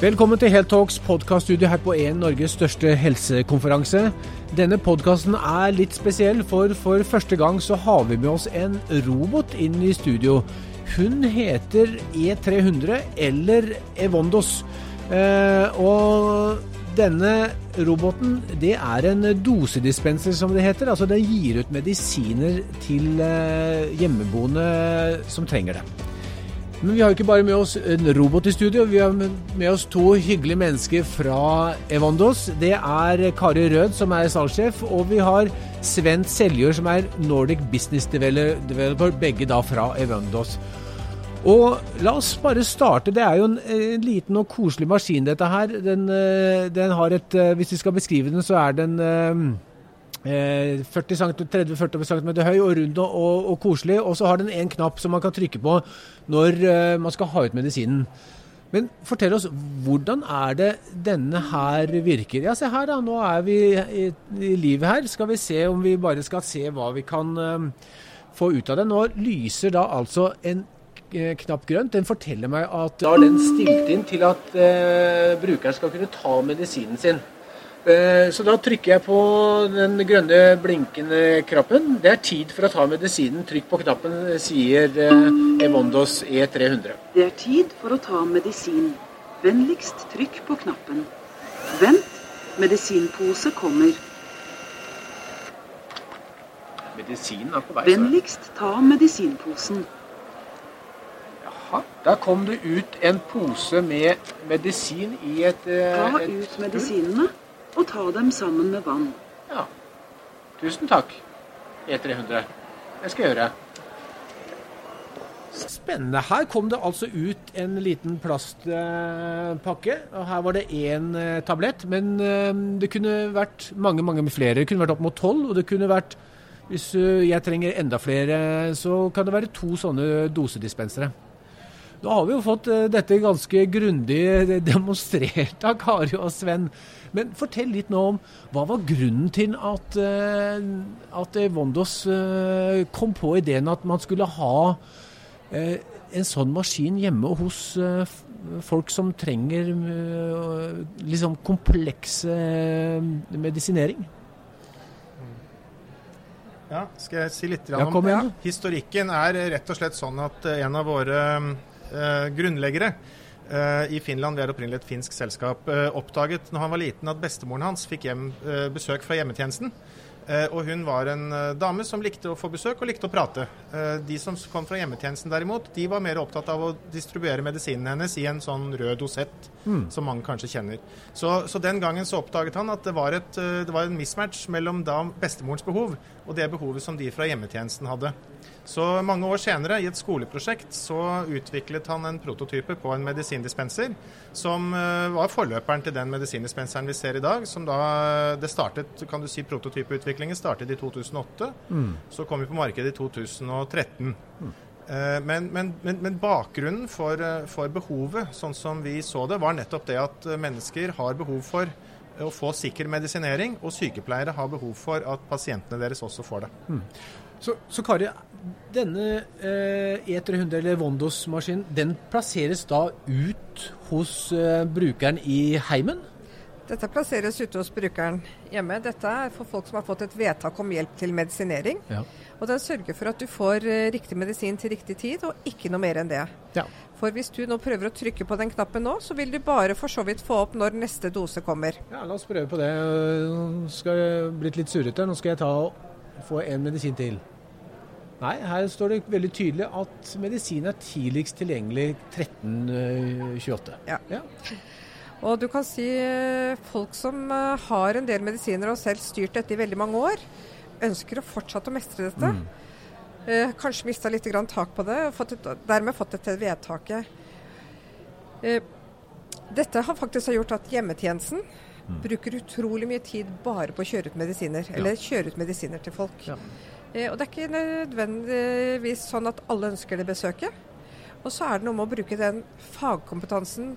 Velkommen til Heltalks podkaststudio her på en Norges største helsekonferanse. Denne podkasten er litt spesiell, for for første gang så har vi med oss en robot inn i studio. Hun heter E300, eller Evondos. Eh, og denne roboten det er en dosedispenser, som det heter. Altså den gir ut medisiner til eh, hjemmeboende som trenger det. Men vi har jo ikke bare med oss en robot i studio, vi har med oss to hyggelige mennesker fra Evandos. Det er Kari Rød, som er salgssjef, og vi har Sven Seljør, som er Nordic Business Developer, begge da fra Evandos. Og la oss bare starte. Det er jo en, en liten og koselig maskin, dette her. Den, eh, den har et eh, Hvis vi skal beskrive den, så er den 40 cm, 30-40 cm høy og rund og, og, og, koselig. Og så har den en knapp som man kan trykke på når uh, man skal ha ut medisinen. Men fortell oss, hvordan er det denne her virker? Ja, se her da, nå er vi i, i livet her. Skal vi se om vi bare skal se hva vi kan uh, få ut av det. Nå lyser da altså en uh, knapp grønt. Den forteller meg at da er den stilt inn til at brukeren skal kunne ta medisinen sin. Eh, så da trykker jeg på den grønne blinkende knappen. Det er tid for å ta medisinen. Trykk på knappen, sier eh, Evondos E300. Det er tid for å ta medisin. Vennligst trykk på knappen. Vent, medisinpose kommer. Medisinen er på vei. Vennligst ta medisinposen. Jaha. Da kom det ut en pose med medisin i et, eh, Ta ut medisinene og ta dem sammen med vann. Ja. Tusen takk, E300. Det skal jeg gjøre. Spennende. Her kom det altså ut en liten plastpakke. og Her var det én eh, tablett, men eh, det kunne vært mange mange flere. Det kunne vært opp mot tolv. Og det kunne vært, hvis eh, jeg trenger enda flere, så kan det være to sånne dosedispensere. Da har vi jo fått dette ganske grundig demonstrert av Kari og Sven. Men fortell litt nå om hva var grunnen til at, eh, at Vondos eh, kom på ideen at man skulle ha eh, en sånn maskin hjemme hos folk som trenger liksom kompleks medisinering? Ja, skal jeg si litt ja, om? Ja. Historikken er rett og slett sånn at en av våre grunnleggere Eh, i Finland, vi er opprinnelig et finsk selskap, eh, oppdaget når han var liten at bestemoren hans fikk hjem, eh, besøk fra hjemmetjenesten. Og hun var en dame som likte å få besøk og likte å prate. De som kom fra hjemmetjenesten derimot, de var mer opptatt av å distribuere medisinen hennes i en sånn rød dosett, mm. som mange kanskje kjenner. Så, så, den gangen så oppdaget han at det var, et, det var en mismatch mellom da bestemorens behov og det behovet som de fra hjemmetjenesten hadde. Så mange år senere, i et skoleprosjekt, så utviklet han en prototype på en medisindispenser som var forløperen til den medisindispenseren vi ser i dag. som da, det startet, kan du si Prototypeutviklingen startet i 2008. Mm. Så kom vi på markedet i 2013. Mm. Uh, men, men, men, men, bakgrunnen for, uh, for, behovet, sånn som vi så det, var nettopp det at mennesker har behov for å få sikker medisinering, og sykepleiere har behov for at pasientene deres også får det. Mm. Så, så Kari, denne eh, E300 eller Vondos-maskinen, den plasseres da ut hos eh, brukeren i heimen? Dette plasseres ute hos brukeren hjemme. Dette er for folk som har fått et vedtak om hjelp til medisinering. Ja. Og den sørger for at du får eh, riktig medisin til riktig tid, og ikke noe mer enn det. Ja. For hvis du nå prøver å trykke på den knappen nå, så vil du bare for så vidt få opp når neste dose kommer. Ja, La oss prøve på det. Nå skal jeg blitt litt surrete. Nå skal jeg ta og få en medisin til. Nei, her står det veldig tydelig at medisin er tidligst tilgjengelig 1328. Ja. ja. Og du kan si eh, folk som eh, har en del medisiner og selv styrt dette i veldig mange år, ønsker å fortsette å mestre dette. Mm. Eh, kanskje mista litt grann tak på det, og fått et, dermed fått dette vedtaket. Eh, dette har faktisk gjort at hjemmetjenesten mm. bruker utrolig mye tid bare på å kjøre ut medisiner. Ja. Eller kjøre ut medisiner til folk. Ja. Eh, og det er ikke nødvendigvis sånn at alle ønsker det besøket. Og så er det noe med å bruke den fagkompetansen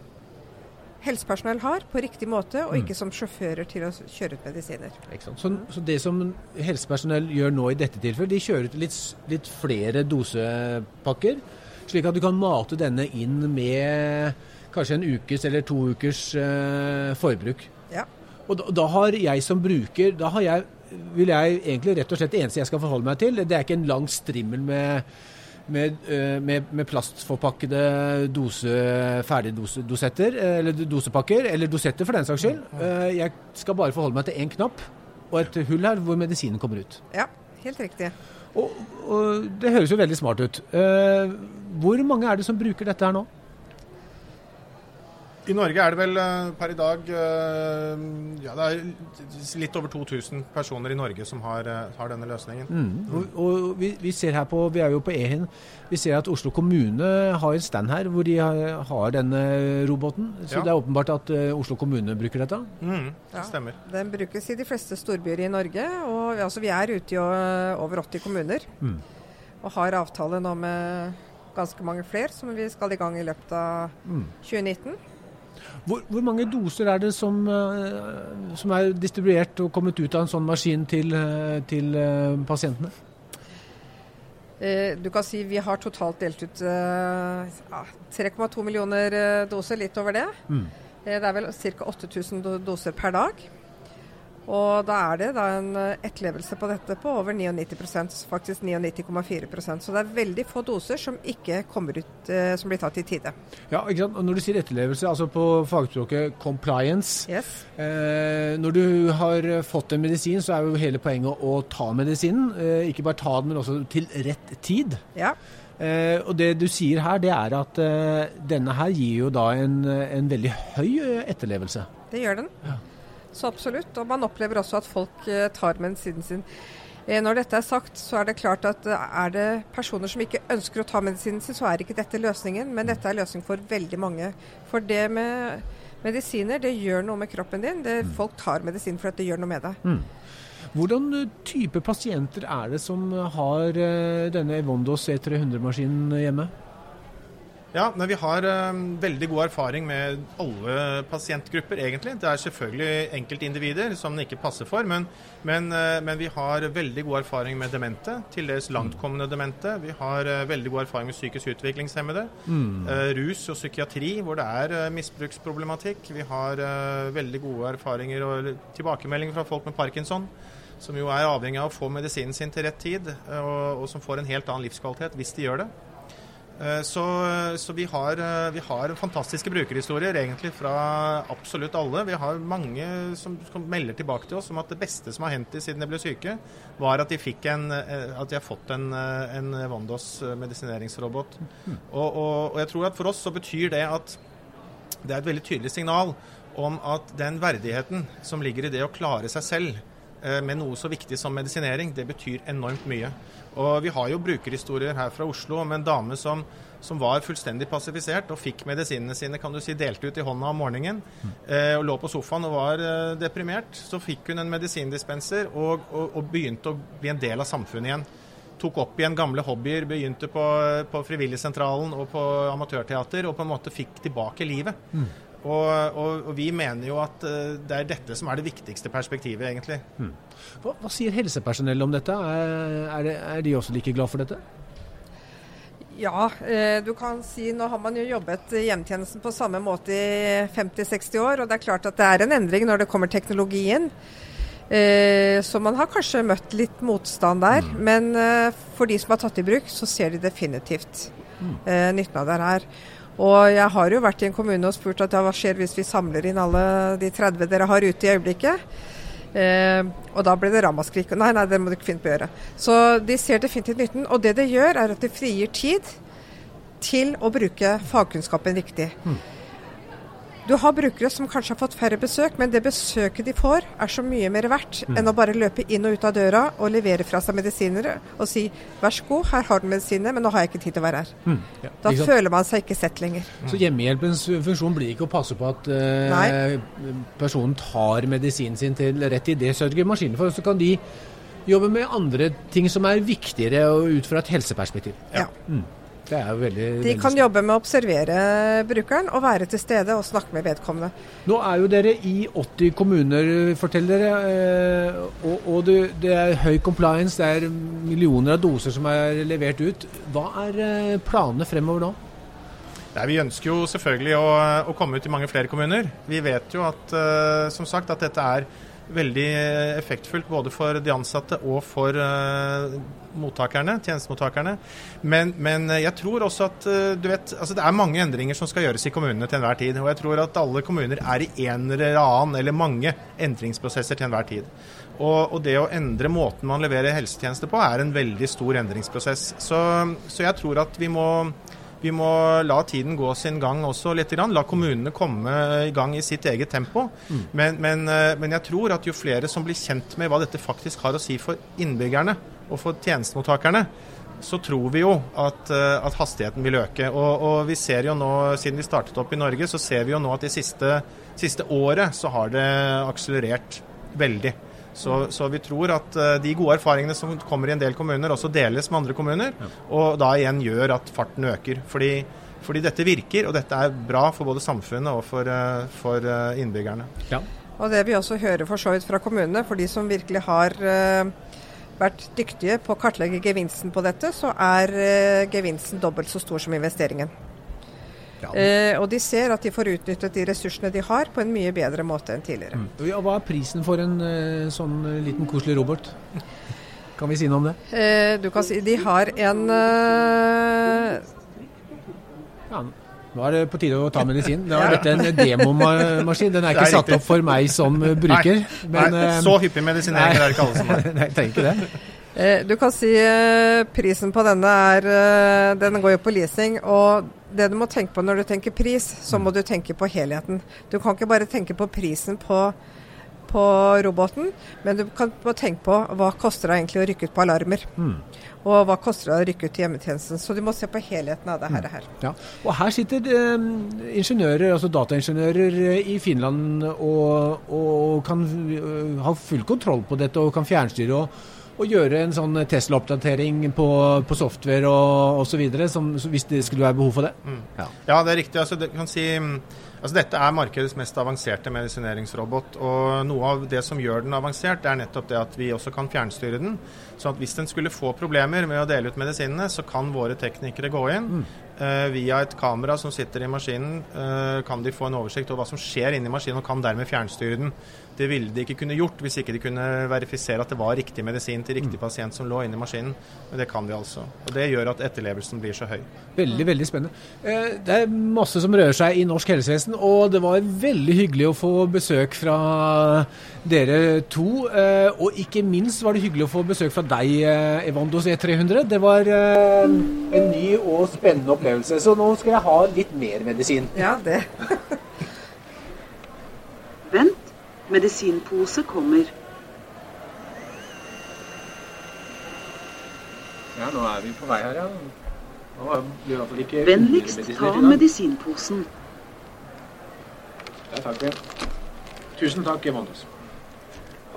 helsepersonell har, på riktig måte, og ikke mm. som sjåfører til å kjøre ut medisiner. Så, så, det som helsepersonell gjør nå i dette tilfellet, de kjører ut litt, litt, flere dosepakker, slik at du kan mate denne inn med kanskje en ukes eller to ukers eh, forbruk. Ja. Og da, da, har jeg som bruker da har jeg, vil jeg egentlig rett og slett Det eneste jeg skal forholde meg til, det er ikke en lang strimmel med, med, eh, med, med plastforpakkede dose, ferdigdosetter, eller dosepakker, eller dosetter for den saks skyld. Eh, jeg skal bare forholde meg til én knapp og et hull her hvor medisinen kommer ut. Ja, helt riktig. Og, og Det høres jo veldig smart ut. Eh, hvor mange er det som bruker dette her nå? I Norge er det vel eh, per i dag eh, ja, det er litt over 2000 personer i Norge som har, eh, har denne løsningen. Mm. Og, og vi, vi, ser her på, vi er jo på Ehin, vi ser at Oslo kommune har en stand her hvor de har, har denne roboten. Så ja. det er åpenbart at Oslo kommune bruker dette? Mm, det stemmer. Ja, den brukes i de fleste storbyer i Norge. og altså, Vi er ute i over 80 kommuner. Mm. Og har avtale nå med ganske mange flere som vi skal i gang i løpet av 2019. Hvor, hvor, mange doser er det som, uh, som, er distribuert og kommet ut av en sånn maskin til, uh, til uh, pasientene? du kan si Vi har totalt delt ut 3,2 millioner doser, litt over det. Mm. det er vel ca. 8000 doser per dag. Og da er det da en eh, etterlevelse på dette på over 99% faktisk 99,4% Så det er veldig få doser som ikke kommer ut, eh, som blir tatt i tide. Ja, ikke sant? Og Når du sier etterlevelse, altså på fagspråket compliance yes. eh, Når du har fått en medisin, så er jo hele poenget å, ta medisinen. Eh, ikke bare ta den, men også til rett tid. Ja. Eh, og det du sier her, det er at eh, denne her gir jo da en, en veldig høy etterlevelse. Det gjør den. Ja. Så absolutt. Og man opplever også at folk eh, tar medisinen sin. Eh, når dette er sagt, så er det klart at eh, er det personer som ikke ønsker å ta medisinen sin, så er ikke dette løsningen. Men dette er løsning for veldig mange. For det med medisiner, det gjør noe med kroppen din. Det, mm. folk tar medisin for at det gjør noe med deg. Mm. Hvordan type pasienter er det som har denne Evondos E300-maskinen hjemme? Ja, men Vi har um, veldig god erfaring med alle pasientgrupper, egentlig. Det er selvfølgelig enkeltindivider som den ikke passer for, men, men, uh, men, vi har veldig god erfaring med demente, til dels langtkommende demente. Vi har uh, veldig god erfaring med psykisk utviklingshemmede. Mm. Uh, rus og psykiatri, hvor det er misbruksproblematikk. Vi har veldig gode erfaringer og tilbakemeldinger fra folk med parkinson som jo er avhengig av å få medisinen sin til rett tid, og, og som får en helt annen livskvalitet hvis de gjør det. Eh, så, så vi, har, eh, vi, har, fantastiske brukerhistorier egentlig fra absolutt alle. Vi har mange som, som, melder tilbake til oss om at det beste som har hendt dem siden de ble syke, var at de, fikk en, eh, at de har fått en, en Vondos medisineringsrobot. Mm. Og, og, og, jeg tror at for oss så betyr det at det er et veldig tydelig signal om at den verdigheten som ligger i det å klare seg selv med noe så viktig som medisinering, det betyr enormt mye. Og Vi har jo brukerhistorier her fra Oslo om en dame som, som var fullstendig passifisert og fikk medisinene sine kan du si, delt ut i hånda om morgenen. Eh, og Lå på sofaen og var eh, deprimert. Så fikk hun en medisindispenser og, og, og, begynte å bli en del av samfunnet igjen. Tok opp igjen gamle hobbyer, begynte på, på Frivilligsentralen og på amatørteater og på en måte fikk tilbake livet. Mm. Og, og, og, vi mener jo at uh, det er dette som er det viktigste perspektivet, egentlig. Hmm. Hva, hva, sier helsepersonell om dette? Er, er, det, er, de også like glad for dette? Ja, eh, du kan si nå har man jo jobbet i hjemtjenesten på samme måte i 50-60 år. Og det er klart at det er en endring når det kommer teknologien. Eh, så man har kanskje møtt litt motstand der. Mm. Men eh, for de som har tatt i bruk, så ser de definitivt mm. eh, nytten av det her. Og jeg har jo vært i en kommune og spurt at ja, hva skjer hvis vi samler inn alle de 30 dere har ute i øyeblikket. Eh, og da ble det ramaskrik. Nei, nei, det må du ikke finne på å gjøre. Så de ser definitivt nytten. Og det det gjør, er at det frigir tid til å bruke fagkunnskapen riktig. Mm. Du har brukere som kanskje har fått færre besøk, men det besøket de får er så mye mer verdt mm. enn å bare løpe inn og ut av døra og levere fra seg medisiner og si vær så god, her har du medisinene, men nå har jeg ikke tid til å være her. Mm. Ja, da føler man seg ikke sett lenger. Så hjemmehjelpens funksjon blir ikke å passe på at eh, personen tar medisinen sin til rett i Det sørger maskinen for. Så kan de jobbe med andre ting som er viktigere ut fra et helseperspektiv. Ja. Mm. Det er veldig, De veldig kan jobbe med å observere brukeren og være til stede og snakke med vedkommende. Nå er jo dere i 80 kommuner, forteller dere. Eh, og, og det, det, er høy compliance, det er millioner av doser som er levert ut. Hva er eh, planene fremover nå? Nei, Vi ønsker jo selvfølgelig å, å, komme ut i mange flere kommuner. Vi vet jo at, uh, som sagt, at dette er veldig effektfullt både for de ansatte og for uh, mottakerne, tjenestemottakerne. Men, men, jeg tror også at uh, du vet, altså det er mange endringer som skal gjøres i kommunene til enhver tid. Og jeg tror at alle kommuner er i en eller annen eller mange endringsprosesser til enhver tid. Og, og, det å endre måten man leverer helsetjenester på, er en veldig stor endringsprosess. Så, så jeg tror at vi må vi må la tiden gå sin gang også litt. La kommunene komme i gang i sitt eget tempo. Mm. Men, men, eh, men, jeg tror at jo flere som blir kjent med hva dette faktisk har å si for innbyggerne og for tjenestemottakerne, så tror vi jo at, eh, at hastigheten vil øke. Og, og, vi ser jo nå, siden vi startet opp i Norge, så ser vi jo nå at det siste, siste året så har det akselerert veldig. Så, så, vi tror at uh, de gode erfaringene som kommer i en del kommuner, også deles med andre kommuner. Ja. Og da igjen gjør at farten øker. Fordi, fordi, dette virker, og dette er bra for både samfunnet og for, uh, for uh, innbyggerne. Ja. Og det vi også hører for så vidt fra kommunene, for de som virkelig har vært dyktige på å kartlegge gevinsten på dette, så er gevinsten dobbelt så stor som investeringen. Eh, og de ser at de får utnyttet de ressursene de har på en mye bedre måte enn tidligere. Mm. Ja, hva er prisen for en uh, sånn uh, liten koselig robot? Kan vi si noe om det? Eh, du kan si de har en eh... ja, nå er det på tide å ta medisin. Det er dette en demomaskin. Den er ikke er satt opp for meg som bruker. Nei, men, nei så hyppig medisinering er det ikke alle som har. Nei, jeg trenger ikke det. Du kan si prisen på denne er Den går jo på leasing. og det du må tenke på når du tenker pris, så må mm. du tenke på helheten. Du kan ikke bare tenke på prisen på, på roboten, men du kan tenke på hva koster det egentlig å rykke ut på alarmer. Mm. Og hva koster det å rykke ut til hjemmetjenesten. Så du må se på helheten av det mm. her. Ja. Og her sitter eh, ingeniører, altså dataingeniører i Finland og, og kan uh, ha full kontroll på dette og kan fjernstyre. og å gjøre en sånn Tesla-oppdatering på, på, software og osv. Hvis det skulle være behov for det. Mm. Ja. ja. det er riktig. Altså, det kan si, altså, dette er markedets mest avanserte medisineringsrobot. Og noe av det som gjør den avansert, det er nettopp det at vi også kan fjernstyre den. Så at hvis den skulle få problemer med å dele ut medisinene, så kan våre teknikere gå inn. Mm. Uh, via et kamera som sitter i maskinen, uh, kan de få en oversikt over hva som skjer inni maskinen, og kan dermed fjernstyre den. Det ville de ikke kunne gjort hvis ikke de kunne verifisere at det var riktig medisin til riktig mm. pasient som lå inni maskinen. Men det kan de altså. Og det gjør at etterlevelsen blir så høy. Veldig, veldig spennende. Uh, det er masse som rører seg i norsk helsevesen, og det var veldig hyggelig å få besøk fra dere to. Og ikke minst var det hyggelig å få besøk fra deg, Evandos E300. Det var en ny og spennende opplevelse opplevelse. Så nå skal jeg ha litt mer medisin. Ja, det. Vent, medisinpose kommer. Ja, nå er vi på vei her, ja. Vennligst ta medisinposen. Ja, takk. Tusen takk, Evanus.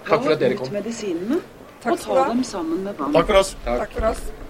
Takk for at dere kom. Ta ut medisinene og ta dem sammen med vann. Takk for oss. Takk, takk for oss.